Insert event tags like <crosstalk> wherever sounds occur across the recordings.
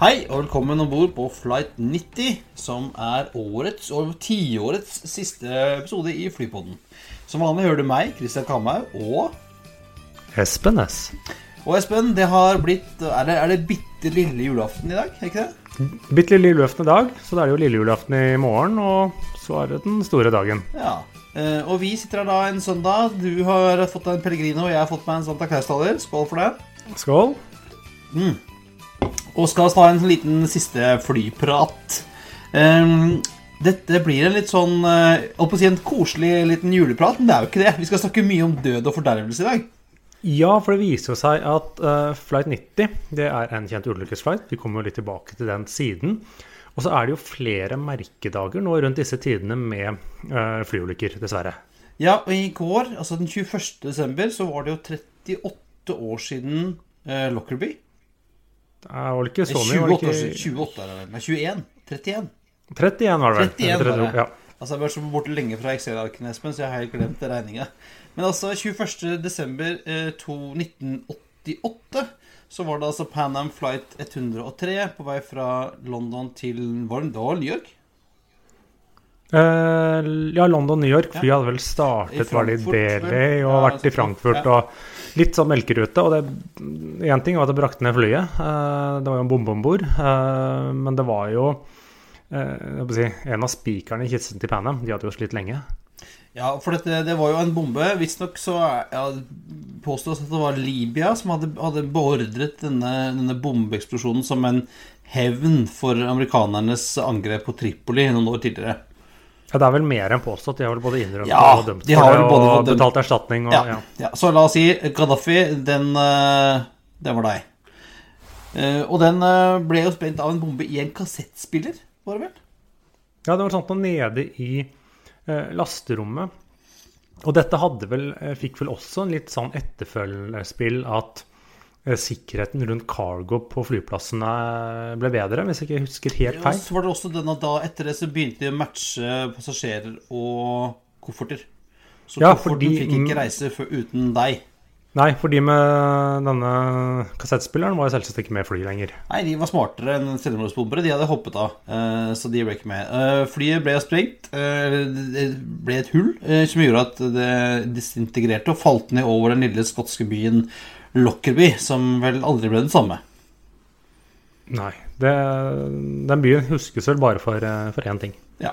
Hei og velkommen om bord på Flight 90, som er årets og tiårets siste episode i Flypodden. Som vanlig hører du meg, Kristian Kamhaug, og Espen S. Og Espen, det har blitt Er det, er det bitte lille julaften i dag? er ikke det? Bitte lille julaften i dag, så da er det jo lille julaften i morgen, og så er det den store dagen. Ja. Eh, og vi sitter her da en søndag. Du har fått deg en Pellegrino, og jeg har fått meg en Santa Claus-taler. Skål for det. Skål. Og skal ta en liten siste flyprat. Um, dette blir en litt sånn eh, holdt på å si en koselig liten juleprat, men det er jo ikke det. Vi skal snakke mye om død og fordervelse i dag. Ja, for det viser seg at uh, Flight 90 det er en kjent ulykkesflight. Vi kommer jo litt tilbake til den siden. Og så er det jo flere merkedager nå rundt disse tidene med uh, flyulykker, dessverre. Ja, og i går, altså den 21. desember, så var det jo 38 år siden uh, Lockerbie. Det var ikke så mye? 28 det siden. ikke 28 er det vel? Nei, 21. 31. 31 var det vel? 31 var det. Ja. Altså, jeg har vært så borte lenge fra Excel-arkene, Espen, så jeg har helt glemt regninga. Men altså, 21. desember eh, 1988 så var det altså Pan Am Flight 103 på vei fra London til Var det New York? Uh, ja, London-New York. Flyet Ja. hadde vel startet var det i Delhi og Ja, vært i sånn- Frankfurt og litt sånn melkerute. Og én ting var at det brakte ned flyet. eh, det var jo en bombe om bord. eh, men det var jo eh, si, en av spikerne i kisten til Pan. De hadde jo slitt lenge. Ja, for dette, det var jo en bombe. Visstnok så ja, påstås at det var Libya som hadde, hadde beordret denne, denne bombeeksplosjonen som en hevn for amerikanernes angrep på Tripoli noen år tidligere. Ja, Det er vel mer enn påstått. De har vel både innrømt Ja, og dømt de har vel både og dømt- betalt erstatning. Og, Ja, ja. Så la oss si Gaddafi, den, eh, den var deg. Eh, Og den eh, ble jo spent av en bombe i en kassettspiller, var det vel? Ja, det var sånn noe nede i lasterommet. Og dette hadde vel, fikk vel også en litt sånn etterfølgerspill at sikkerheten rundt cargo på flyplassene ble bedre, hvis jeg ikke husker helt feil. feil. så var det også den at da etter det så begynte de å matche passasjerer og kofferter. Så Ja, kofferten fordi- fikk ikke reise før uten deg. Nei, for de med denne kassettspilleren var selvsagt ikke med fly lenger. Nei, de var smartere enn selvmordsbombere. De hadde hoppet av, eh, så de ble ikke med. Eh, Flyet ble sprengt. eh, Det ble et hull eh, som gjorde at det disintegrerte og falt ned over den lille skotske byen Lockerbie, som vel aldri ble den samme. Nei. Det, den byen huskes vel bare for, eh, for én ting. Ja.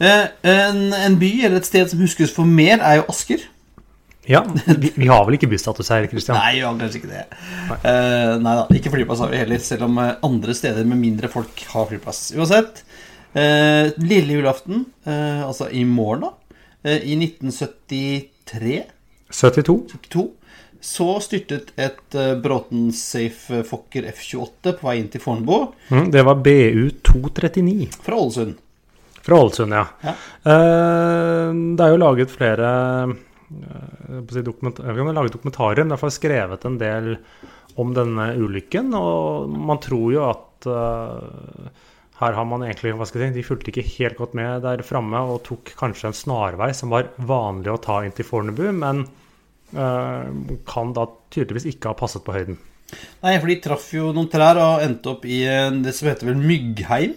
Eh, En, en by eller et sted som huskes for mer, er jo Asker. Ja, <laughs> vi, vi har vel ikke bystatus her, Christian? Nei, vi har kanskje ikke det. Eh, nei da, ikke flyplass har vi heller, selv om andre steder med mindre folk har flyplass. Uansett. uh, lille julaften, uh, altså i morgen, da, i 1973 72? 72, så styrtet et eh, Bråten Safe Fokker F-28 på vei inn til Fornebu Mm, det var BU 239. fra Ålesund. Fra Ålesund, ja. Ja. Uh, det er jo laget flere eh, si dokument, Jeg vet ikke om det er laget dokumentarer, men er faktisk skrevet en del om denne ulykken. Og man tror jo at uh, her har man egentlig hva skal jeg si, De fulgte ikke helt godt med der framme og tok kanskje en snarvei som var vanlig å ta inn til Fornebu, men kan da tydeligvis ikke ha passet på høyden. Nei, for de traff jo noen trær og endte opp i eh, det som heter vel Myggheim.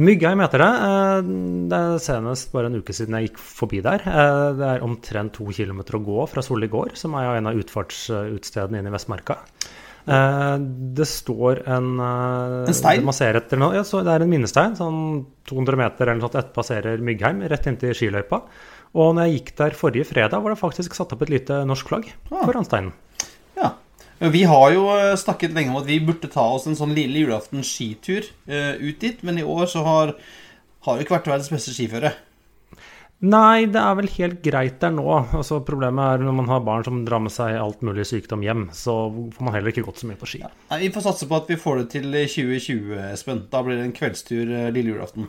Myggheim heter det. Eh, Det er senest bare en uke siden jeg gikk forbi der. Eh, Det er omtrent to kilometer å gå fra Solli gård, som er en av utfartsutstedene inn i Vestmarka. Eh, Det står en eh, En stein? det etter ja, så det er en minnestein, sånn 200 meter eller noe sånt etter passerer Myggheim, rett inntil skiløypa. Og når jeg gikk der forrige fredag, var det faktisk satt opp et lite norsk flagg Ah. foran steinen. Ja. Vi har jo eh, snakket lenge om at vi burde ta oss en sånn lille julaften skitur uh, ut dit, men i år så har, har det ikke vært verdens beste skiføre. Nei, det er vel helt greit der nå. Altså, problemet er når man har barn som drar med seg alt mulig sykdom hjem, så får man heller ikke gått så mye på ski. Nei, Vi får satse på at vi får det til 2020, Espen. Da blir det en kveldstur eh, lille julaften.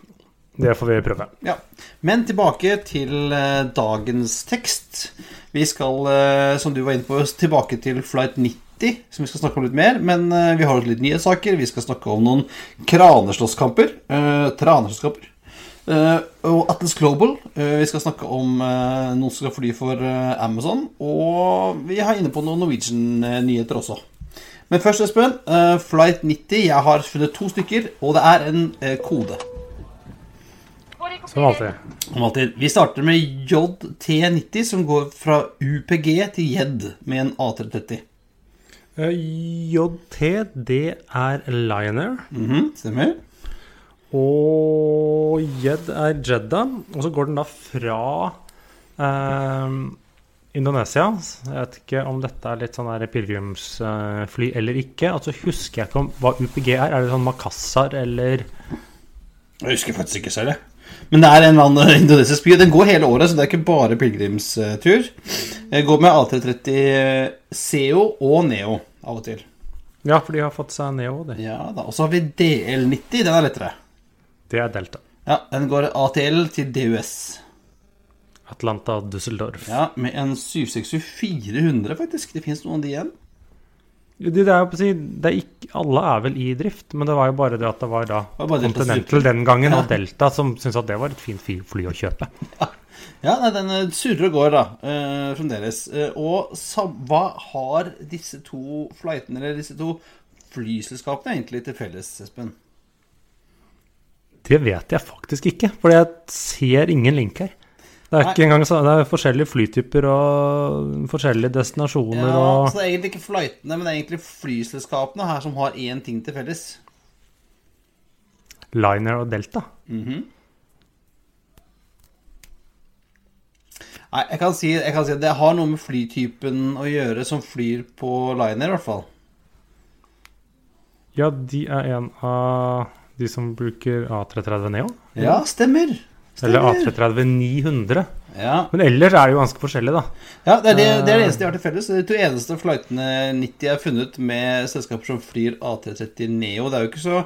Det får vi prøve. Ja. Men tilbake til eh, dagens tekst. Vi skal, eh, som du var inne på, tilbake til Flight 90, som vi skal snakke om litt mer. Men eh, vi har litt nyhetssaker. Vi skal snakke om noen kraneslåsskamper. Eh, traneslåsskamper. Eh, og Atlas Global. Eh, vi skal snakke om eh, noen som skal fly for Amazon. Og vi har inne på noen Norwegian-nyheter også. Men først, Espen. Flight 90. Jeg har funnet to stykker, og det er en kode. Som alltid. Som alltid. Vi starter med JT90, som går fra UPG til JED med en A330. Eh, JT, det er Liner. -hmm, stemmer. Og Jed er Jedda. Og så går den da fra eh, Indonesia. Jeg vet ikke om dette er litt sånn pilegrimsfly eller ikke. Altså husker jeg ikke om hva UPG er. Er det sånn Makassar eller Jeg husker faktisk ikke selv, jeg. Men det er en eller annen <laughs> indonesisk by. Den går hele året, så det er ikke bare pilegrimstur. Jeg går med A330 CO og Neo av og til. Ja, for de har fått seg Neo, de. Ja da, Og så har vi DL90. Den er lettere. Det er Delta. Ja, Den går ATL til DUS. Atlanta Düsseldorf. Ja, Med en 767-400, faktisk. Det fins noen av de igjen. Det, er jo på å si, ikke, alle er vel i drift, men det var jo bare det at det var da var Continental den gangen Ja. og Delta som syntes at det var et fint fly, å kjøpe. <laughs> Ja, nei, den eh, surrer og går, da. eh, fremdeles. Eh, og hva har disse to flightene, eller disse to flyselskapene, egentlig til felles, Espen? Det vet jeg faktisk ikke, for jeg ser ingen link her. Det er ikke engang sånn, det er forskjellige flytyper og forskjellige destinasjoner Ja, og Så det er egentlig ikke flightene, men egentlig flyselskapene her som har én ting til felles. Liner og Delta. Nei, jeg kan, si, jeg kan si at det har noe med flytypen å gjøre som flyr på liner, i hvert fall. Ja, de er en av de som bruker A330 Neo. Ja, stemmer. Eller A330 900. Ja, Men ellers er det jo ganske forskjellig, da. ja det, er det, det er det eneste de har til felles. De to eneste flightene 90 er funnet med selskaper som flyr A330 Neo. Det er jo ikke så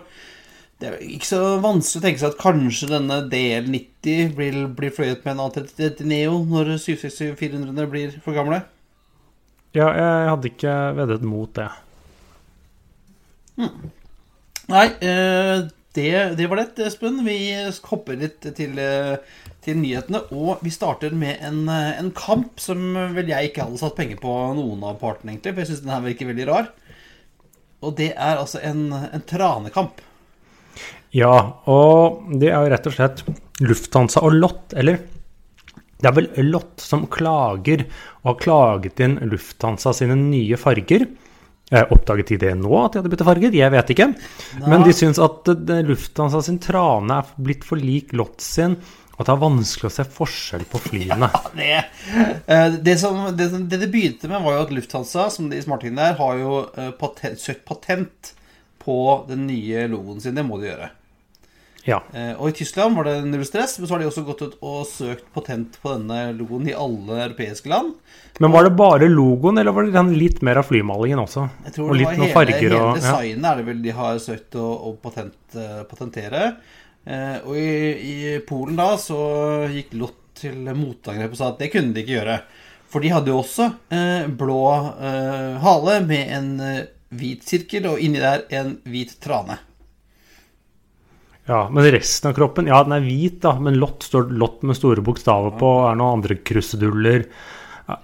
det er ikke så vanskelig å tenke seg at kanskje denne DL90 blir, blir fløyet med en A330 Neo når 767-400 blir for gamle. Ja, jeg hadde ikke veddet mot det. Nei, eh, det, det var det, Espen. Vi hopper litt til, til nyhetene. Og vi starter med en, en kamp som vel jeg ikke hadde satt penger på noen av partene, egentlig. For jeg syns den her virker veldig rar. Og det er altså en, en tranekamp. Ja, og det er jo rett og slett Lufthansa og Lott, eller det er vel Lott som klager og har klaget inn Lufthansa sine nye farger. Eh, oppdaget de det nå, at de hadde byttet farger? Jeg vet ikke. Men de syns at Lufthansa sin trane er blitt for lik Lott sin, og at det er vanskelig å se forskjell på flyene. <laughs> Det, eh, det, som, det, det det begynte med, var jo at Lufthansa, som de smartingene der, har jo eh, patent, søkt patent på den nye logoen sin. Det må de gjøre. Ja. Eh, Og i Tyskland var det null stress, men så har de også gått ut og søkt patent på denne logoen i alle europeiske land. Men var det bare logoen, eller var det den litt mer av flymalingen også? Jeg tror Og det var hele, farger hele og ja. designet er det vel de har søkt å, å patent, uh, patentere. Eh, og i, i Polen da så gikk Lott til motangrep og sa at det kunne de ikke gjøre. For de hadde jo også eh, blå eh, hale med en hvit sirkel, og inni der en hvit trane. Ja, men resten av kroppen, ja, den er hvit, da, men lott står lott med store bokstaver på, er noen andre kruseduller. Ja,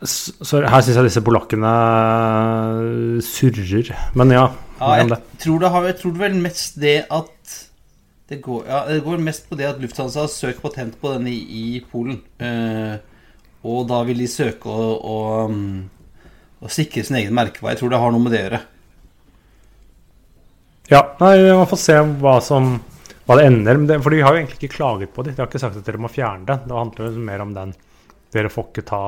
Så her syns jeg disse polakkene surrer. Men ja, Ja, jeg, tror det har, jeg tror det vel mest det at det går, ja, det går mest på det at Lufthansa har søkt patent på denne i, i Polen. Eh, og da vil de søke å, å, um, å sikre sin egen merkevare. Jeg tror det har noe med det å gjøre. Ja, nei, man får se hva som hva det ender med. For de har jo egentlig ikke klaget på det. De har ikke sagt at dere må fjerne det. Det handler jo mer om den Dere får ikke ta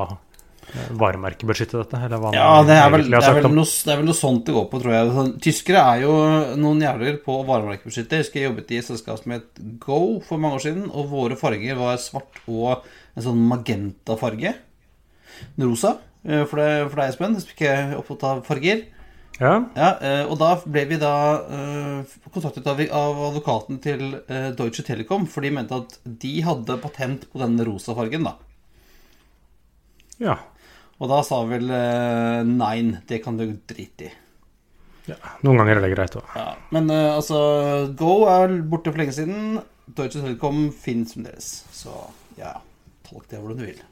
varemerkebeskytte dette? Eller hva Ja, det er, vel, det, er sagt vel om- noe, det er vel noe sånt det går på, tror jeg. Tyskere er jo noen jævler på varemerkebeskytte. Jeg husker jeg jobbet i et selskap som het Go for mange år siden, og våre farger var svart og en sånn magentafarge. En rosa. Eh, For, det, for deg, Espen, hvis du ikke er opptatt av farger. Ja, Ja, eh, og da ble vi da eh, kontaktet av, av advokaten til eh, Deutsche Telekom, for de mente at de hadde patent på denne rosa fargen, da. ja. Og da sa vel nei, det kan du drite i. ja. Noen ganger er det greit òg. Ja, men altså Go er borte for lenge siden. Deutsche Telekom finnes fremdeles. Så ja, tolk det hvordan du vil.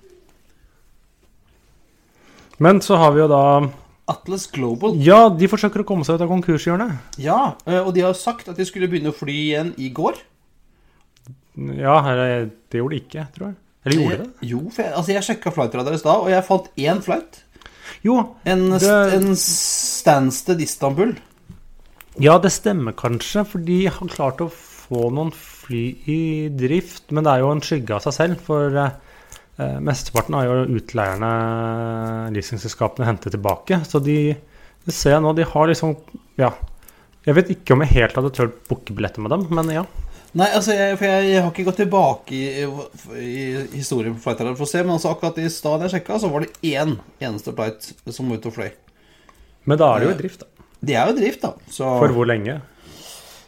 Men så har vi jo da Atlas Global. Ja, de forsøker å komme seg ut av konkurshjørnet. Ja, eh, og de har sagt at de skulle begynne å fly igjen i går. Ja, det gjorde de ikke, tror jeg. Eller gjorde de det? Jo, for jeg, altså jeg sjekka flightradar i stad, og jeg fant én flight. Jo, En, Det- en Stansted Istanbul. ja, det stemmer kanskje, for de har klart å få noen fly i drift. Men det er jo en skygge av seg selv, for eh, mesteparten har jo utleierne, leasingselskapene, hentet tilbake. Så de, det ser jeg nå, de har liksom Ja. Jeg vet ikke om jeg helt hadde turt booke billetter med dem, men ja. Nei, altså, jeg, for jeg, jeg har ikke gått tilbake i, i, historien på for å se, men altså akkurat i stad jeg sjekka, så var det én eneste flight som var ute og fløy. Men da er det jo i drift, da. Det er jo i drift, da. Så For hvor lenge?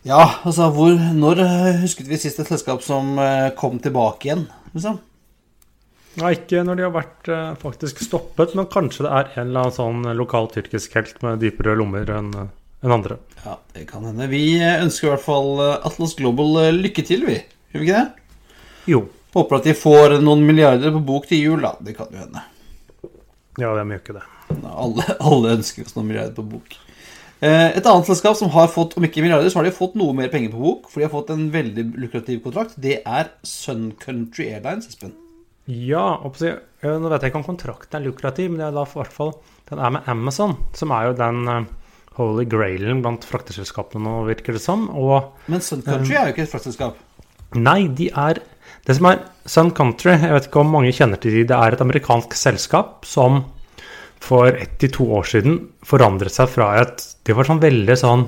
Ja, altså hvor Når eh, husket vi sist et selskap som eh, kom tilbake igjen, liksom? Ja, ikke når de har vært eh, faktisk stoppet, men kanskje det er en eller annen sånn lokal tyrkisk helt med dypere lommer enn eh, enn andre. Ja, det kan hende. Vi eh, ønsker i hvert fall eh, Atlas Global eh, lykke til, vi. Gjør vi ikke det? Jo. Håper at de får noen milliarder på bok til jul, da. Det kan jo hende. Ja, det gjør ikke det. Alle, <laughs> alle ønsker oss noen milliarder på bok. Eh, Et annet selskap som har fått, om ikke milliarder, så har de fått noe mer penger på bok, for de har fått en veldig lukrativ kontrakt. Det er Sun Country Airlines, Espen. Ja, oppsi, nå vet jeg ikke om kontrakten er lukrativ, men det er da fall den er med Amazon, som er jo den uh, holy grailen blant frakteselskapene nå, virker det som. Og Men Sun Country er jo ikke et fraktselskap. nei, de er Det som er Sun Country, jeg vet ikke om mange kjenner til de, det er et amerikansk selskap som for ett til to år siden forandret seg fra et Det var sånn veldig sånn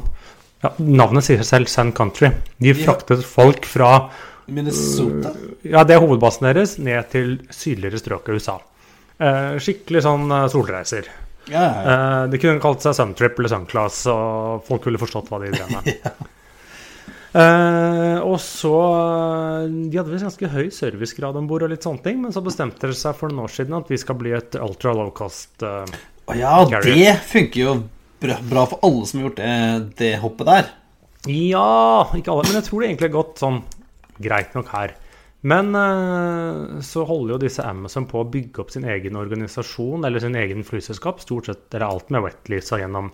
ja, Navnet sier seg selv, Sun Country. De fraktet folk fra Minnesota. Ja, det er hovedbasen deres, ned til sydligere strøk av USA. Eh, skikkelig sånn eh, solreiser. Ja, ja, ja. Eh, de kunne kalt seg Suntrip eller Sunclass, og folk ville forstått hva de drev med. <laughs> Eh, og så eh, De hadde visst ganske høy servicegrad om bord, og litt sånne ting, men så bestemte de seg for noen år siden at vi skal bli et ultra low cost uh, oh, ja, Carrier. det funker jo bra, bra for alle som har gjort det, det hoppet der. Ja, ikke alle, men jeg tror det egentlig har gått sånn greit nok her. Men eh, så holder jo disse Amazon på å bygge opp sin egen organisasjon, eller sin egen flyselskap, stort sett, eller alt med wetleasa gjennom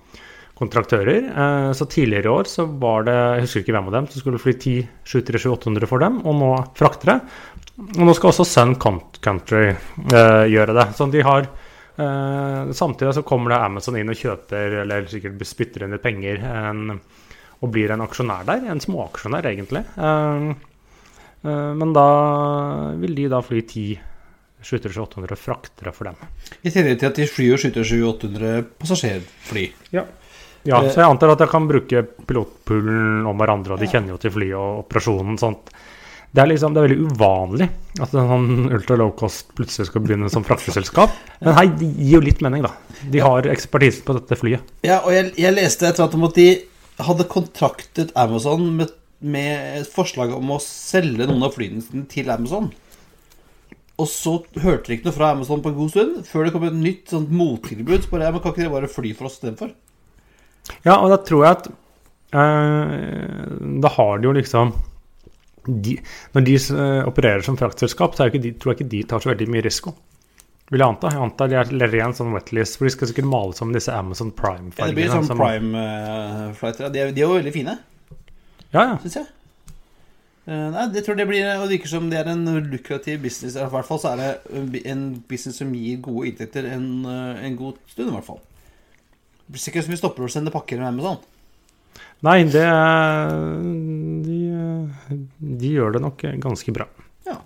kontraktører. Eh, så tidligere i år så var det, jeg husker ikke hvem av dem, som skulle fly 10 737-800 for dem, og nå fraktere. Og nå skal også Sun Country eh, gjøre det. Så de har Samtidig så kommer det Amazon inn og kjøper, eller sikkert spytter inn litt penger, en, og blir en aksjonær der. En småaksjonær, egentlig. Eh, men da vil de da fly 10 737-800 fraktere for dem. I tillegg til at de flyr 787-800 passasjerfly. Ja. ja, så jeg antar at jeg kan bruke pilotpoolen om hverandre, og de kjenner jo til flyet og operasjonen. sånt. Det er liksom, det er veldig uvanlig at en sånn ultra low cost plutselig skal begynne som frakteselskap. Men hei, det gir jo litt mening, da. De har ekspertise på dette flyet. Ja, og jeg, jeg leste etter at de hadde kontraktet Amazon med, med forslag om å selge noen av flyene sine til Amazon. Og så hørte de ikke noe fra Amazon på en god stund, før det kom et nytt sånt mottilbud. Så bare, men Kan ikke dere bare fly for oss istedenfor? Ja, og da tror jeg at eh, Da har de jo liksom de, Når de eh, opererer som fraktselskap, så de, tror jeg ikke de tar så veldig mye risiko. Vil jeg anta. Jeg antar de er ren sånn wetlist, for de skal sikkert male som disse Amazon Ja, det blir sånn som- prime-flighter. de, er- de er jo veldig fine, Ja, ja. syns jeg. Eh, nei, jeg tror det blir Og det virker som det er en lukrativ business. I hvert fall så er det en business som gir gode inntekter en, eh, en god stund, i hvert fall. Det blir sikkert som vi stopper å sende pakker med Amazon. Nei, det de, de gjør det nok ganske bra. Ja.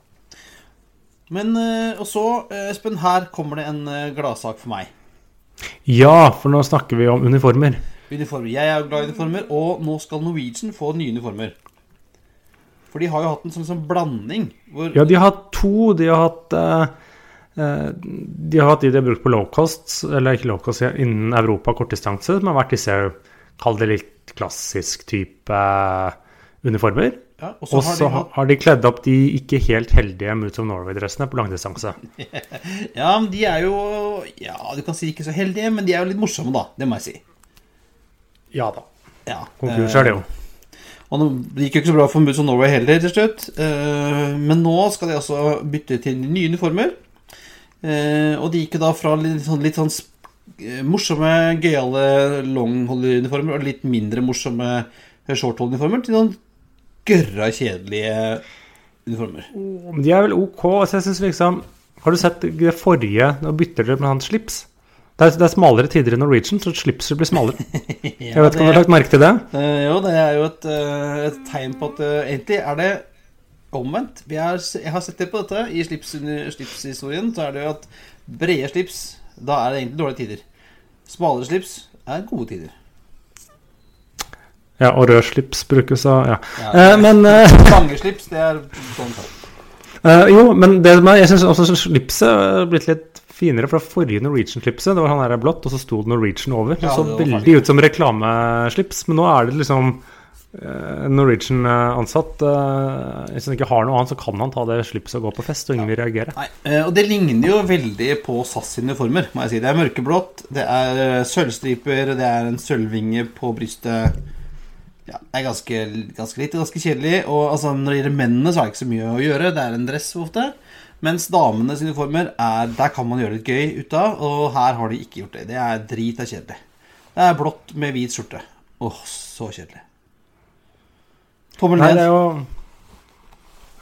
Men eh, Og så, eh, Espen, her kommer det en eh, gladsak for meg. Ja, for nå snakker vi om uniformer. Uniformer. Jeg er jo glad i uniformer, og nå skal Norwegian få nye uniformer. For de har jo hatt en sånn, sånn blanding. Ja, de har hatt to. De har hatt eh, eh, De har hatt de de har brukt på low cost, eller ikke low cost, innen Europa kortdistanse, som har vært disse, kall det litt klassisk type eh, uniformer. ja, og så har de har de kledd opp de ikke helt heldige Moods of Norway-dressene på langdistanse. <laughs> Ja, men de er jo Ja, du kan si ikke så heldige, men de er jo litt morsomme, da. Det må jeg si. Ja da. Ja, Konkurs er det jo. Og det gikk jo ikke så bra for Moods of Norway heller til slutt. Eh, Men nå skal de altså bytte til nye uniformer. Eh, Og de gikk jo da fra litt sånn, litt sånn eh, morsomme, gøyale longhold-uniformer og litt mindre morsomme shorthold-uniformer til noen gørra kjedelige uniformer. De er vel ok. Så jeg synes liksom Har du sett det forrige Nå bytter dere med hans slips. Det er, det er smalere tider i Norwegian, så slipset blir smalere. <laughs> Jeg vet ikke om du har lagt merke til det? Uh, jo, det er jo et, uh, et tegn på at uh, egentlig er det omvendt. Vi er, jeg har sett det på dette i slips, slipshistorien. Så er det jo at brede slips, da er det egentlig dårlige tider. Smalere slips er gode tider. Ja, og rød slips brukes av Ja. Ja, uh, men <laughs> Lange slips, det er sånn Jo, men det jeg syns også slipset er blitt litt finere. fra forrige Norwegian-slipset, det var han der blått, og så sto det Norwegian over. Det Ja, så det veldig ut som reklameslips, men nå er det liksom eh, en Norwegian-ansatt eh, Hvis han ikke har noe annet, så kan han ta det slipset og gå på fest, og ingen vil reagere. Nei, eh, og det ligner jo veldig på SAS sine former, må jeg si. Det er mørkeblått, det er eh, sølvstriper, det er en sølvvinge på brystet. Ja, det er ganske, ganske lite, ganske kjedelig. Og altså, når det gjelder mennene, så er det ikke så mye å gjøre. Det er en dress ofte. Mens damenes uniformer, er, der kan man gjøre litt gøy ut av. Og her har de ikke gjort det. Det er drit er kjedelig. Det er blått med hvit skjorte. Åh, så kjedelig. Tommel Nei, det er ned. jo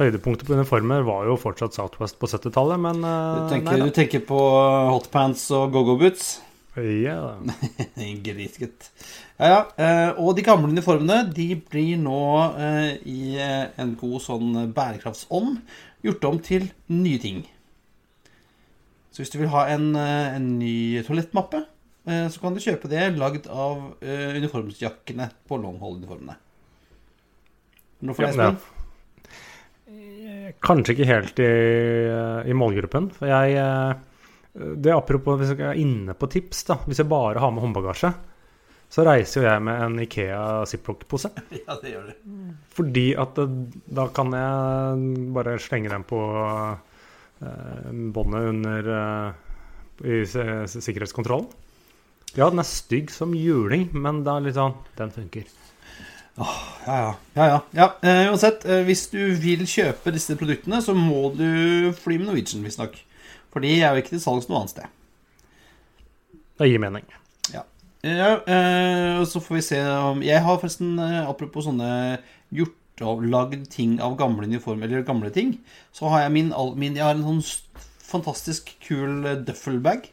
Høydepunktet på uniformer var jo fortsatt Southwest på 70-tallet, men Du eh, tenker, nei du tenker på hotpants og go-go boots? da. Ja. <laughs> Grisgutt. Ja, ja. eh, Og de gamle uniformene de blir nå eh, i eh, en god sånn bærekraftsånd gjort om til nye ting. Så hvis du vil ha en, en ny toalettmappe, eh, så kan du kjøpe det lagd av uniformsjakkene på longhold-uniformene. Nå får deg, Espen. Kanskje ikke helt i, i målgruppen. For jeg Det apropos hvis jeg er inne på tips, da. Hvis jeg bare har med håndbagasje, så reiser jo jeg med en Ikea Ziploc-pose. <laughs> Ja, det gjør du. Fordi at da kan jeg bare slenge den på eh, båndet under eh, i sikkerhetskontrollen. Ja, den er stygg som juling, men det er litt sånn Den funker. Ja, ja. ja, ja. ja. Eh, uansett, eh, hvis du vil kjøpe disse produktene, så må du fly med Norwegian, visstnok. For de er jo ikke til salgs noe annet sted. Det gir mening. Ja, eh, og så får vi se om Jeg har forresten, eh, apropos sånne gjort og lagd ting av gamle uniformer, eller gamle ting, så har jeg min, min Jeg har en sånn fantastisk kul eh, duffelbag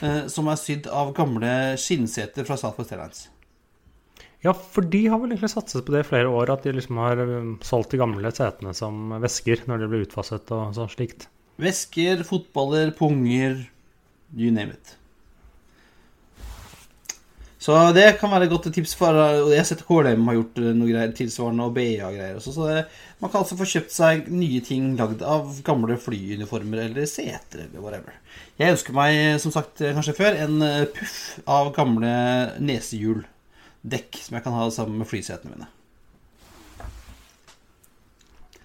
eh, som er sydd av gamle skinnseter fra Southwest Airlines. Ja, for de har vel egentlig satset på det i flere år, at de liksom har um, solgt de gamle setene som vesker når de blir utfaset og sånn slikt. Vesker, fotballer, punger You name it. Så det kan være et godt tips for Jeg har sett KLM har gjort eh, noe greier tilsvarende, og BA-greier også. Så det, man kan altså få kjøpt seg nye ting lagd av gamle flyuniformer eller seter eller whatever. Jeg ønsker meg, som sagt eh, kanskje før, en eh, puff av gamle nesehjuldekk som jeg kan ha sammen med flysetene mine.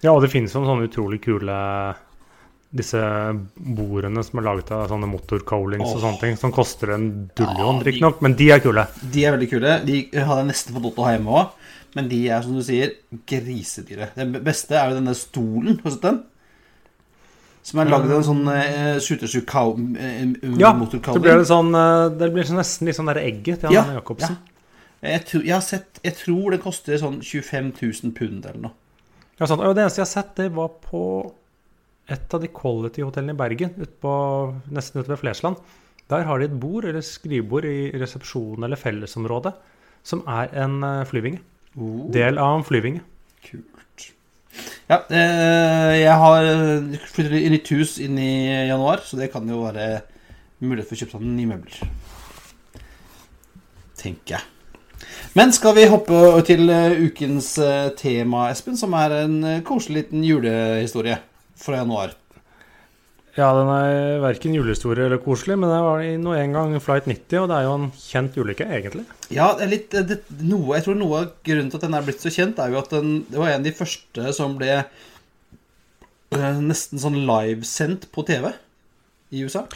Ja, og det finnes jo sånne utrolig kule disse bordene som er laget av sånne motorcoalings og sånne ting, som koster en dullion, Ja, riktignok, men de er kule. De er veldig kule. De hadde jeg nesten fått lov til å ha hjemme òg. Men de er, som du sier, grisedyre. Det beste er jo denne stolen. Har du sett den? Som er lagd av en sånn uh, shootershoe cow... Uh, Ja, så blir det sånn uh, Det blir sånn nesten litt sånn der egget til Ja, Jacobsen. Jeg, tror, jeg har sett Jeg tror det koster sånn 25 000 pund eller noe. Ja, sånn, det eneste jeg har sett, det var på et av de quality-hotellene i Bergen, ut på, nesten ute ved Flesland. Der har de et bord eller skrivebord i resepsjonen eller fellesområdet som er en eh, flyvinge. Oh. Del av en flyvinge. Kult. Ja, eh, jeg har flyttet i nytt hus inn i januar, så det kan jo være mulighet for å kjøpe seg nye møbler. Tenker jeg. Men skal vi hoppe til eh, ukens eh, tema, Espen, som er en eh, koselig liten julehistorie fra januar. Ja, den er verken julehistorie eller koselig, men det var nå en gang Flight 90, og det er jo en kjent ulykke, egentlig. Ja, det litt, det, noe, jeg tror noe av grunnen til at den er blitt så kjent, er jo at den, det var en av de første som ble øh, nesten sånn livesendt på TV i USA.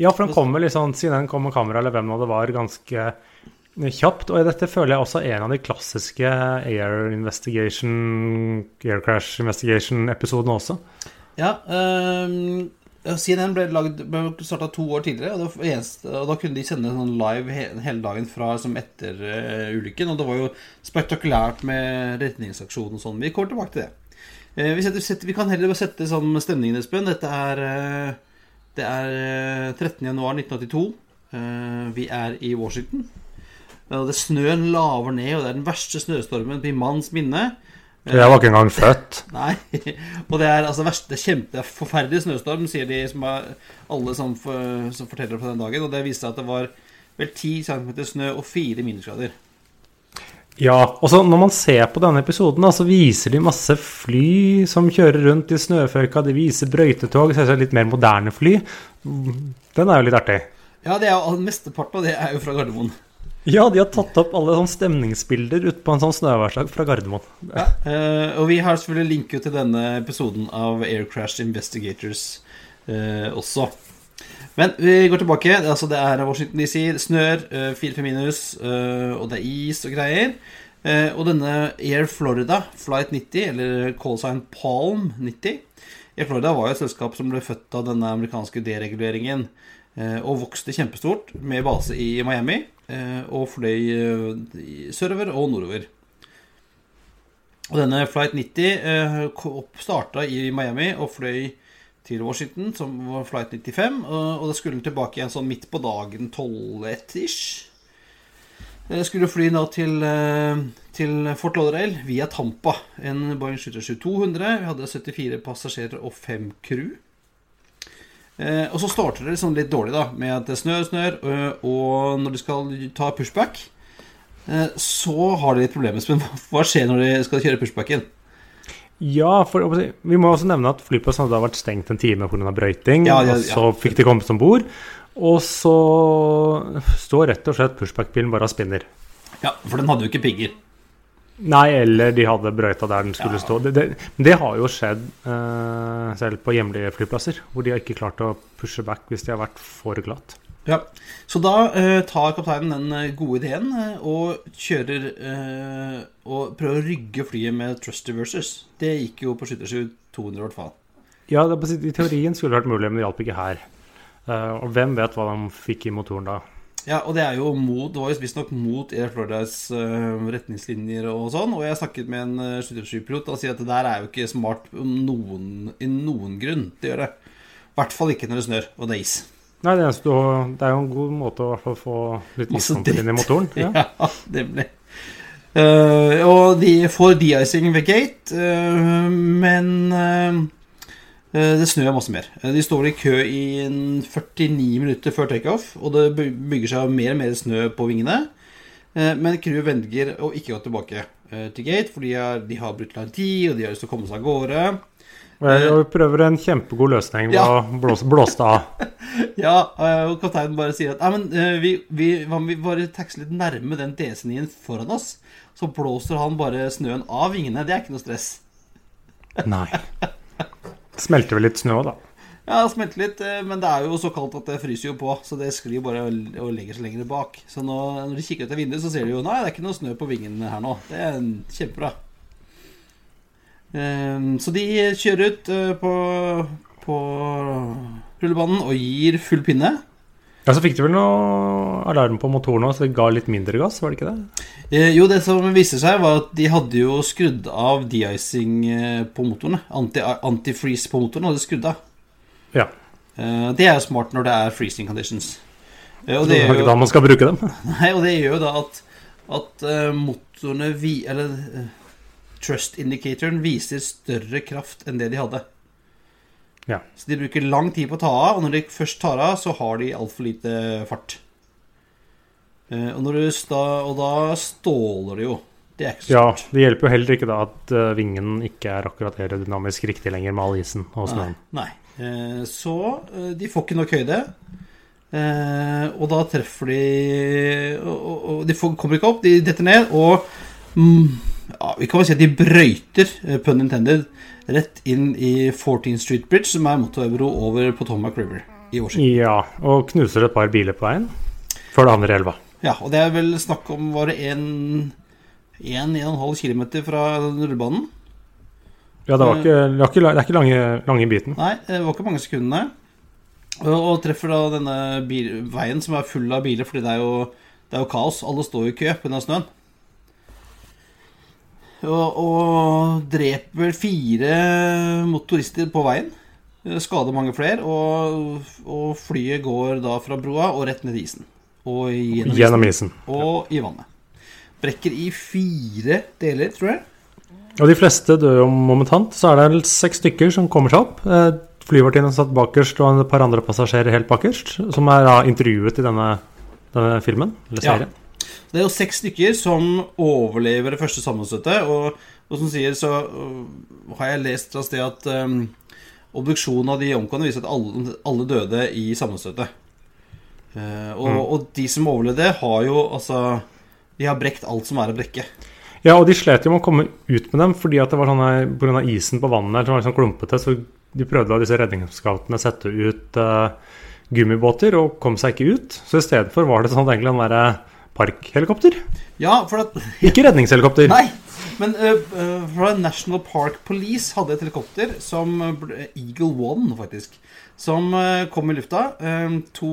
Ja, for den kommer liksom, siden den kom med kamera, eller hvem nå det var, ganske kjapt. Og dette føler jeg også er en av de klassiske Air Investigation, Air Crash Investigation-episodene også. Ja, um, CNN ble, lagd, ble starta to år tidligere, og, eneste, og, da kunne de sende sånn live he, hele dagen fra som etter uh, ulykken. Og det var jo spektakulært med redningsaksjon og sånn. Vi kommer tilbake til det. Uh, vi, setter, setter, vi, kan heller bare sette sånn stemningen, Espen. Dette er, uh, det er 13.1.1982. vi er i Washington. Det Snøen laver ned, og det er den verste snøstormen i manns minne. Jeg var ikke engang født. <laughs> Nei. Og det er altså verste, det kjempe, forferdelig snøstorm, sier de som er, alle som, for, som, forteller på den dagen. Og det viste seg at det var vel 10 cm snø og 4 minusgrader. Ja, og så når man ser på denne episoden, så viser de masse fly som kjører rundt i snøføyka. De viser brøytetog, selvsagt litt mer moderne fly. Den er jo litt artig. Ja, det er jo mesteparten av det er jo fra Gardermoen. Ja, de har tatt opp alle sånne stemningsbilder ute på en sånn snøværsdag fra Gardermoen. Ja, uh, og vi har selvfølgelig linket til denne episoden av Air Crash Investigators eh, også. Men vi går tilbake. Altså, det er Washington DC, snør, fire-fem minus, uh, og det er is og greier. og denne Air Florida Flight 90, eller callsign Palm 90 Air Florida var jo et selskap som ble født av denne amerikanske dereguleringen og vokste kjempestort med base i Miami. Eh, og fløy eh, sørover og nordover. Og denne Flight 90 eh, starta i Miami og fløy til Washington, som var Flight 95. Og da skulle den tilbake igjen sånn midt på dagen 12-1-ish. Skulle fly da til, til, Fort Lauderdale via Tampa. En Boeing 737-200. Vi hadde 74 passasjerer og 5 crew. Eh, og så starter det liksom litt dårlig da med at det snør snør, og når de skal ta pushback, eh, så har de litt problemer. Men hva skjer når de skal kjøre pushbacken? Ja, for vi må også nevne at flyplassen hadde vært stengt en time pga. brøyting. Ja, ja, ja. Og så fikk de kommet om bord. Og så står rett og slett pushback-bilen bare og spinner. Ja, for den hadde jo ikke pigger. Nei, eller de hadde brøyta der den skulle ja. stå. Det, det, det, har jo skjedd uh, selv på hjemlige flyplasser, hvor de har ikke klart å pushe back hvis de har vært for glatt. Ja, Så da uh, tar kapteinen den eh, gode ideen uh, og kjører og prøver å rygge flyet med Trusty Versus. Det gikk jo på skyttersju 200 i hvert fall. Ja, det, i teorien skulle det vært mulig, men det hjalp ikke her. og hvem vet hva de fikk i motoren da? Ja, og det er jo mot Det var jo visstnok mot Air Floridas uh, retningslinjer og sånn. Og jeg snakket med en uh, 737-pilot og sier at det der er jo ikke smart noen, i noen grunn til å gjøre. I hvert fall ikke når det snør og det er is. Nei, det er, det er jo en god måte å få litt iskanter inn i motoren. Ja, <laughs> ja det ble uh, Og de får de-icing ved gate, uh, men uh, Eh, det snør masse mer. Eh, de står i kø i 49 minutter før takeoff, og det bygger seg mer og mer snø på vingene. Eh, men crewet velger å ikke gå tilbake til gate, fordi de har brutt lang tid, og de har lyst til å komme seg av gårde. Og vi prøver en kjempegod løsning ved ja. å blåse, blåse av. <laughs> ja, og kapteinen bare sier at men, vi, vi, vi bare taxer litt nærme den DC-en foran oss. Så blåser han bare snøen av vingene. Det er ikke noe stress. Nei. <laughs> Smelter vel litt snø òg, da. Ja, det smelter litt, eh, men det er jo så kaldt at det fryser jo på. Så det sklir bare og legger seg lenger bak. Så nå, når de kikker ut av vinduet, så ser de jo Nei, det er ikke noe snø på vingen her nå. Det er kjempebra. Ehm, så de kjører ut eh, på, på rullebanen og gir full pinne. Ja, Så fikk de vel noe alarm på motoren òg, så det ga litt mindre gass, var det ikke det? Eh, jo, det som viste seg, var at de hadde jo skrudd av de-icing eh, på motorene. Anti-freeze på motoren hadde skrudd av. Ja. Eh, det er jo smart når det er freezing conditions. Og det, er jo da man skal bruke dem. <laughs> Nei, og det gjør jo da at, at motorene vi, Eller trust indicatoren viser større kraft enn det de hadde. Ja. Så de bruker lang tid på å ta av, og når de først tar av, så har de altfor lite fart. Eh, Og, når du og da ståler det jo. Det er ikke så Ja, smart. det hjelper jo heller ikke da at eh, vingen ikke er akkurat aerodynamisk riktig lenger med all isen og snøen. nei. nei. Så eh, de får ikke nok høyde. Og da treffer de Og, de får, kommer ikke opp, de detter ned, og mm, ja, Vi kan vel si at de brøyter, eh, pun intended, rett inn i 14th Street Bridge, som er motorveibro over Potomac River i Washington. Ja, og knuser et par biler på veien før det havner i elva. Ja, og det er vel snakk om var det 1-1,5 km fra rullebanen. Ja, det, var ikke, det, var ikke, det er ikke lange, lange biten. Nei, det var ikke mange sekundene. Og, og treffer da denne bil, veien som er full av biler, fordi det er jo, det er jo kaos. Alle står jo i kø pga. snøen. Og, og dreper vel fire motorister på veien. Skader mange flere. Og, og flyet går da fra broa og rett ned i isen. Og gjennom isen. Gjennom isen. Og i vannet. Brekker i fire deler, tror jeg. Og de fleste dør jo momentant. Så er det seks stykker som kommer seg opp. Eh, Flyvertinnen satt bakerst, og et par andre passasjerer helt bakerst. Som er da intervjuet i denne, denne filmen, eller Ja. Det er jo seks stykker som overlever det første sammenstøtet. Og, og som sier, så har jeg lest fra sted at um, obduksjonen av de omkomne viser at alle, alle døde i sammenstøtet. Uh, og, Mm. og de som overlevde, har jo altså De har brekt alt som er å brekke. Ja, og de slet jo med å komme ut med dem fordi at det var sånne pga. isen på vannet som var sånn klumpete. Så de prøvde av disse redningsskapene sette ut uh, gummibåter og kom seg ikke ut. Så i stedet for var det sånn egentlig en derre parkhelikopter. Ja, for at <laughs> Ikke redningshelikopter. Nei! Men fra National Park Police hadde et helikopter som Eagle One, faktisk. Som kom i lufta. To,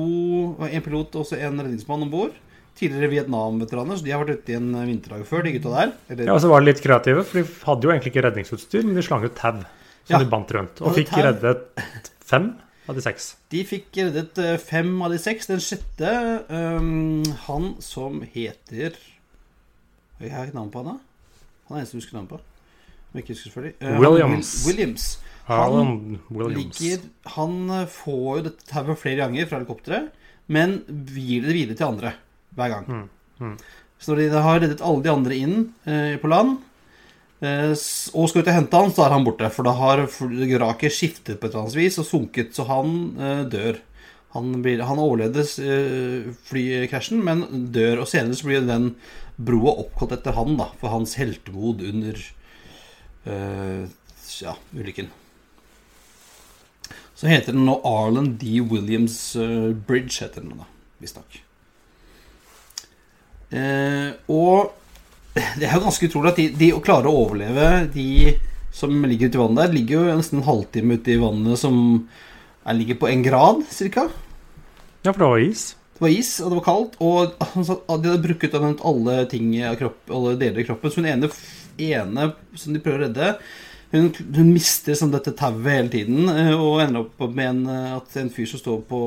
En pilot og en redningsmann om bord. Tidligere Vietnam-veteraner, så de har vært ute i en vinterdag før, de gutta der. Eller, Ja, og så var de litt kreative, for de hadde jo egentlig ikke redningsutstyr, men de slang ut tau som Ja. de bandt rundt. Og fikk reddet fem av de seks. De fikk reddet øh, fem av de seks. Den sjette, um, han som heter Jeg har ikke navn på han, da. Han er eneste du husker navn på. Husker. Eh, Williams. Will- Williams. Han, Williams. ligger, han eh, får jo dette tauet flere ganger fra helikopteret, men gir det videre til andre hver gang. Mm, mm. Så når de har reddet alle de andre inn uh, på land, eh, og skal ut og hente han, så er han borte. For da har vraket skiftet på et eller annet vis og sunket, så han eh, dør. Han, blir, han overledes eh, flykrasjen, men dør. Og senere så blir den broa oppkalt etter han, da, for hans heltemod under uh, ja, ulykken. Så heter den nå Arlen D. Williams eh, Bridge, heter den da, visstnok. Uh, og det er jo ganske utrolig at de, de klarer å overleve, de som ligger ute i vannet der. Ligger jo nesten en halvtime ute i vannet som er, ligger på en grad, cirka. Ja, for det var is. Det var is, og det var kaldt, og de hadde brukt alle ting kropp, alle deler i kroppen. Så hun ene, ene som de prøver å redde, hun, hun mister sånn dette tauet hele tiden, eh, og ender opp med en, eh, at en fyr som står på,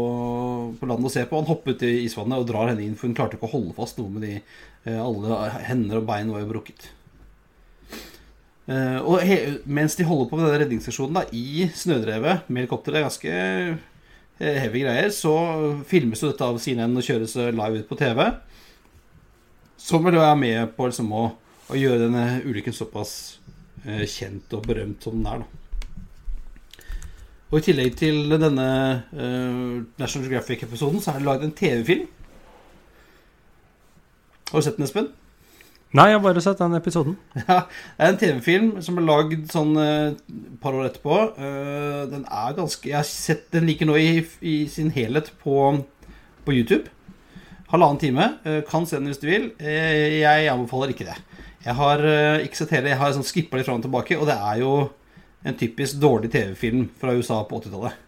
på landet og ser på, han hopper ut i isvannet og drar henne inn, for hun klarte ikke å holde fast noe med de eh, Alle hender og bein var jo brukket. Og he, mens de holder på med denne redningsstasjonen da, i snødrevet med helikopter, det er ganske heavy greier, så filmes jo dette av CNN og kjøres live ut på TV. Som vel er med på liksom å, å gjøre denne ulykken såpass kjent og berømt som den er, da. Og i tillegg til denne eh, National Geographic-episoden, så er det lagd en TV-film. Har du sett den, Espen? Nei, jeg har bare sett den episoden. <laughs> Ja, det er en TV-film som er lagd sånn et uh, par år etterpå. Uh, den er ganske Jeg har sett den like nå i, i sin helhet på, på YouTube. Halvannen time. Uh, kan se den hvis du vil. Eh, jeg anbefaler ikke det. Jeg har eh, ikke sett hele, jeg har sånn skippa litt fram og tilbake, og det er jo en typisk dårlig TV-film fra USA på 80-tallet.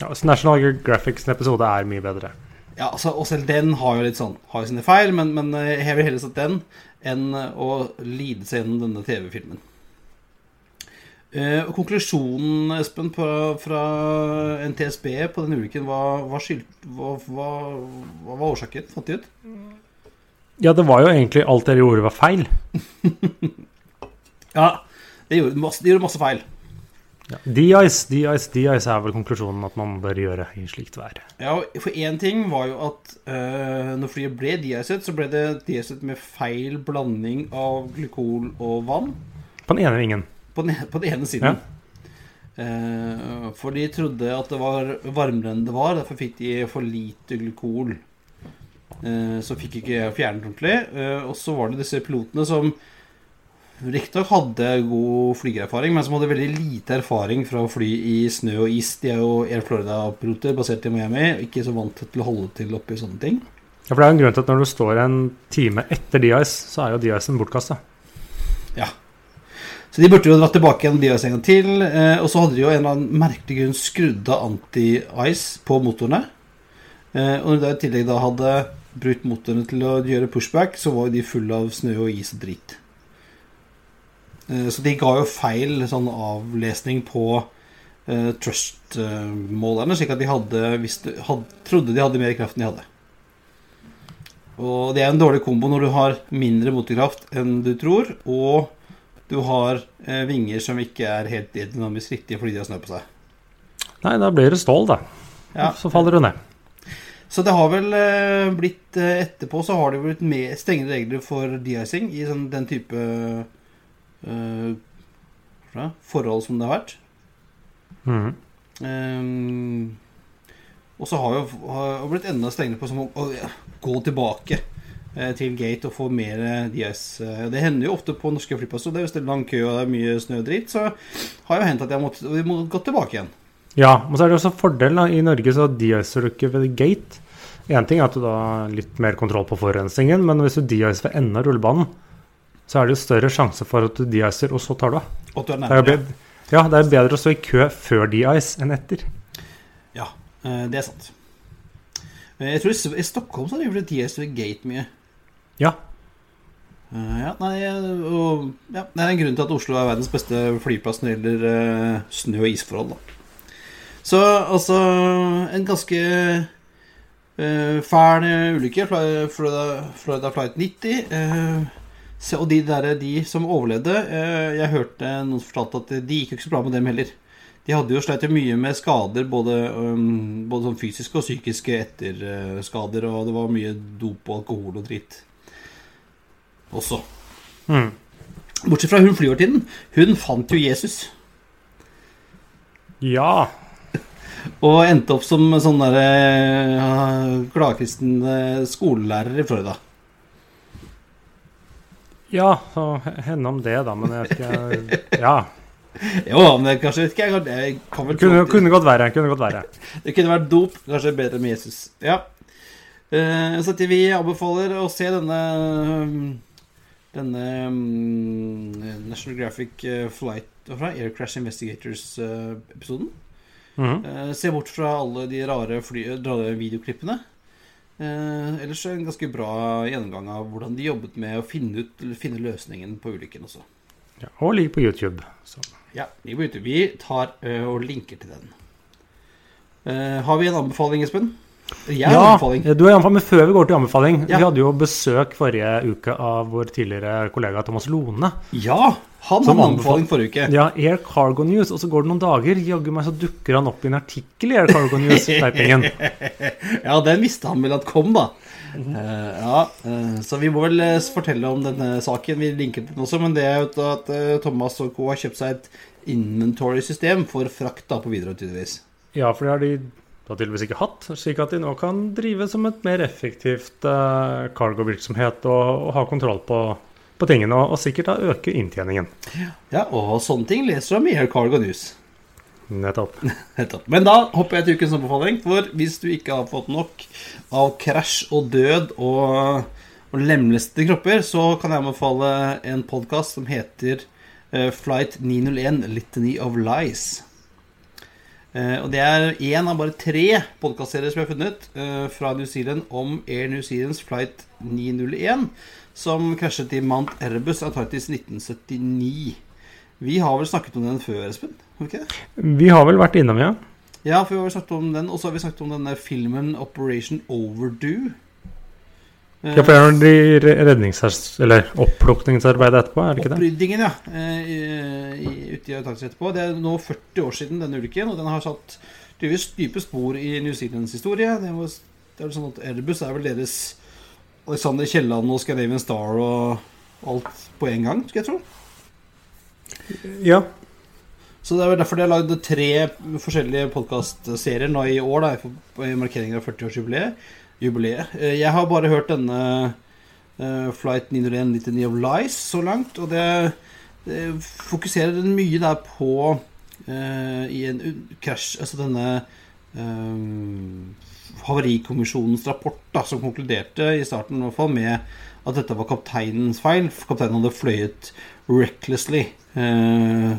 Ja, så National Graphics' episode er mye bedre. Ja, altså, og selv den har jo litt sånn Har jo sine feil, men, men eh, jeg vil heller sett den enn å lide seg gjennom denne TV-filmen. Eh, og konklusjonen, Espen, på, fra NTSB på den ulykken Hva. Hva, hva, hva var årsaken? Fant de ut? Ja, det var jo egentlig alt dere gjorde, var feil. <laughs> Ja, de gjorde masse, de gjorde masse feil. Ja. De-ice, de-ice, de-ice er vel konklusjonen at man bør gjøre i slikt vær. Ja, For én ting var jo at uh, når flyet ble de-icet, så ble det de-icet med feil blanding av glykol og vann. På den ene vingen. På den, på den ene siden. Ja. Uh, for de trodde at det var varmere enn det var, derfor fikk de for lite glykol. Uh, så fikk ikke jeg fjernet ordentlig. og så var det disse pilotene som riktignok hadde god flygererfaring, men som hadde veldig lite erfaring fra å fly i snø og is. De er jo Air Florida-piloter basert i Miami, ikke så vant til å holde til oppi sånne ting. Ja, for det er jo en grunn til at når du står en time etter de-ice, så er jo de-icen bortkasta. Ja. Så de burde jo dratt tilbake igjen de-ice en gang til. Eh, og så hadde de jo en eller annen merkelig grunn skrudd av anti-ice på motorene. Eh, og når de i tillegg da hadde brukt motorene til å gjøre pushback, så var de fulle av snø og is og drit. Eh, så de ga jo feil sånn avlesning på uh, trust-målerne, slik at de hadde, visste, hadde, trodde de hadde mer kraft enn de hadde. Og det er en dårlig kombo når du har mindre motorkraft enn du tror, og du har uh, vinger som ikke er helt dynamisk riktige fordi de har snø på seg. Nei, da blir det stål, da. Ja. Så faller du ned. Så det har vel uh, blitt Etterpå så har det blitt mer strengere regler for de-icing i sånn, den type uh, forhold som det har vært. Mm. Um, og så har jo har blitt enda strengere på som å, å gå tilbake til gate og få mer. Uh, det hender jo ofte på norske flyplasser. Det er lang kø og det er mye snø og dritt, så har jo hendt at jeg måtte, må gå tilbake igjen. Ja, og så er det også fordel da, i Norge så de-icer du ikke ved gate. Én ting er at du da har litt mer kontroll på forurensningen, men hvis du de-icer ved enden av rullebanen, så er det jo større sjanse for at du de-icer, og så tar du av. Det er bedre, ja, det er bedre å stå i kø før de-ice enn etter. Ja, eh, det er sant. Jeg tror i Stockholm så driver de de-ice ved gate mye. Ja. Uh, ja, nei, og, ja, Det er en grunn til at Oslo er verdens beste flyplass når det gjelder snø- og isforhold. Da. Så altså En ganske fæl ulykke. Florida, Florida Flight 90. Og de, der, de som overlevde eh, Jeg hørte noen fortalte at de gikk ikke så bra med dem heller. De hadde jo slitt mye med skader, både, um, både sånn fysiske og psykiske etterskader. Og det var mye dop og alkohol og dritt også. Mm. Bortsett fra hun flyvertinnen. Hun fant jo Jesus. Ja. Og endte opp som sånn derre uh, gladkristen skolelærer i Florida. Ja, så henne om det, da. Men jeg vet ikke Ja. Jo, men kanskje ikke jeg, jeg kan vel kunne, kunne godt være. Kunne godt være. <laughs> det kunne vært dop. Kanskje bedre med Jesus. Ja. Uh, så vi anbefaler å se denne denne um, National Graphic eh, Flight Air Crash Investigators-episoden. Uh, mm se bort fra alle de rare, fly, rare videoklippene. Eh, ellers en ganske bra gjennomgang av hvordan de jobbet med å finne, ut, finne løsningen på ulykken også. Ja, og ligger på YouTube. Så. Ja, ligger på YouTube. Vi tar uh, og linker til den. Uh, har vi en anbefaling, Espen? Ja, du har anbefaling, men før vi går til anbefaling ja. Vi hadde jo besøk forrige uke av vår tidligere kollega Thomas Lone. Ja, han hadde anbefaling forrige uke. Ja, Air Cargo News. Og så går det noen dager, jaggu meg så dukker han opp i en artikkel i Air Cargo News. <laughs> ja, den visste han vel at kom, da. Mm uh, ja, uh, Så vi må vel uh, fortelle om denne saken. Vi linker den også, men det er jo at Thomas og co. har kjøpt seg et inventory-system for frakt da på Widerøe, tydeligvis. Ja, for det har de da tydeligvis ikke hatt, slik at de nå kan drive som et mer effektivt cargo-virksomhet og, og ha kontroll på på tingene, og, og sikkert da øke inntjeningen. Ja, og sånne ting leser du om i Air Cargo News. Nettopp. <laughs> Nettopp. Men da hopper jeg til ukens anbefaling. For hvis du ikke har fått nok av krasj og død og, og lemlestede kropper, så kan jeg anbefale en podkast som heter uh, Flight 901 Litany of Lies. Uh, og Det er én av bare tre podkastserier som jeg har funnet uh, fra New Zealand om Air New Zealands Flight 901 som krasjet i Mount Erebus Antarktis 1979. Vi har vel snakket om den før, Espen? Okay? Vi har vel vært innom, ja. Ja, for vi har snakket om den, og så har vi snakket om denne filmen Operation Overdue. Ja, for det er det rednings- eller opplukningsarbeidet etterpå, er det ikke det? Oppryddingen, ja. eh, i- i- Ute i Antarktis etterpå. Det er nå 40 år siden denne ulykken, og den har satt tydeligvis dype spor i New Zealands historie. Det, var, det er vel sånn at Airbus er vel deres Alexander Kielland og Scandinavian Star og alt på en gang, skal jeg tro. Ja. Så det er vel derfor de har lagd tre forskjellige podkastserier nå i år, da, i markeringen av 40-årsjubileet. Jubileet. Eh, Jeg har bare hørt denne eh, Flight 901 Litany of Lies så langt, og det, det fokuserer mye der på uh, i en krasj Altså denne uh, Havarikommisjonens rapport, da, som konkluderte i starten i hvert fall med at dette var kapteinens feil. Kapteinen hadde fløyet recklessly. Eh,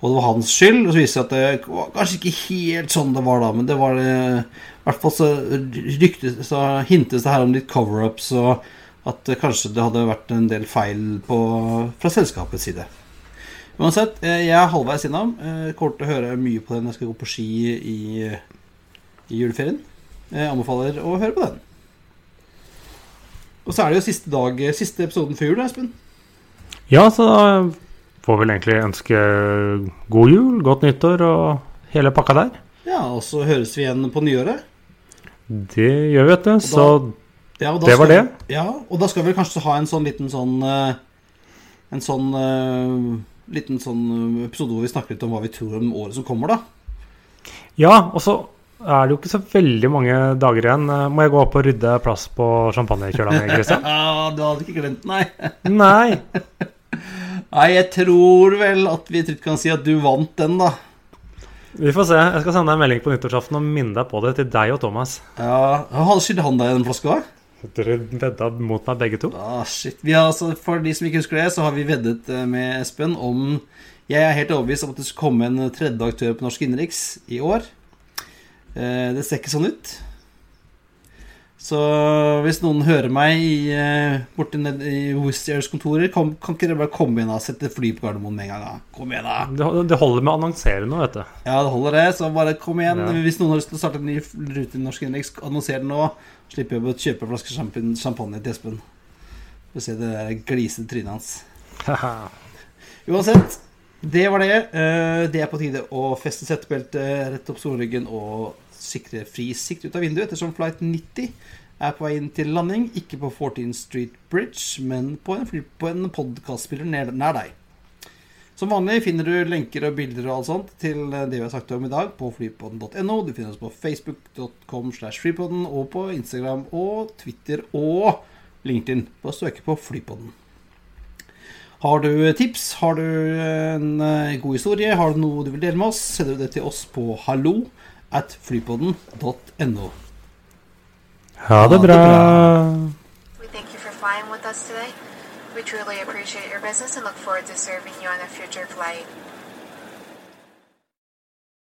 og det var hans skyld. Og så viste det seg at det var kanskje ikke helt sånn det var da, men det var det I hvert fall så ryktes så hintes det her om litt cover-ups, og at kanskje det hadde vært en del feil på, fra selskapets side. Uansett, eh, jeg er halvveis innom. Jeg kommer til å høre mye på den når jeg skal gå på ski i, i juleferien. Jeg anbefaler å høre på den. Og så er det jo siste dag, siste episoden før jul, Espen. ja, så får vel egentlig ønske god jul, godt nyttår og hele pakka der. Ja, og så høres vi igjen på nyåret. Det gjør vi, vet du. Så Ja, det var Det skal, Ja, og da skal vi kanskje ha en sånn liten sånn eh, En sånn eh, liten sånn eh, episode hvor vi snakker litt om hva vi tror om året som kommer, da. Ja, og så er det jo ikke så veldig mange dager igjen. Må jeg gå opp og rydde plass på champagnekjøla mi, Christian? <laughs> Ja, du hadde ikke glemt den, nei. Nei. <laughs> Nei, jeg tror vel at vi trygt kan si at du vant den, da. Vi får se. Jeg skal sende deg en melding på nyttårsaften og minne deg på det til deg og Thomas. Ja, Hadde skyld han deg den flaska? Dere vedda mot meg begge to. Ah, shit. Vi har, altså, for de som ikke husker det, så har vi veddet eh, med Espen om Jeg er helt overbevist om at det skal komme en tredje aktør på norsk innenriks i år. Eh, det ser ikke sånn ut. Så hvis noen hører meg i, borti borte ned i Wizz Airs kontorer, kan, kan ikke dere bare komme inn og sette fly på Gardermoen med en gang? da? Kom igjen, da! Det det holder med å annonsere nå, vet du. Ja, det holder det. Så bare kom igjen. Ja. Hvis noen har lyst til å starte en ny rute i Norsk Innenriks, annonser det nå. Slipper jeg å kjøpe en flaske champagne, til Espen. Få se det der glisete trynet hans. <laughs> Uansett, det var det. Eh, Det er på tide å feste settebeltet rett opp solryggen og sikre fri sikt ut av vinduet, ettersom flight 90 er på vei inn til landing. Ikke på 14th Street Bridge, men på en, på en podkastspiller nær deg. Som vanlig finner du lenker og bilder og alt sånt til det vi har sagt om i dag på flypodden.no. Du finner oss på facebook.com slash flypodden og på Instagram og Twitter og LinkedIn. Bare søke på Flypodden. Har du tips, har du en eh, god historie, har du noe du vil dele med oss, sender du det til oss på hallo at flypodden.no. Ha det Ha det bra. bra. We thank you for flying with us today. We truly appreciate your business and look forward to serving you on a future flight.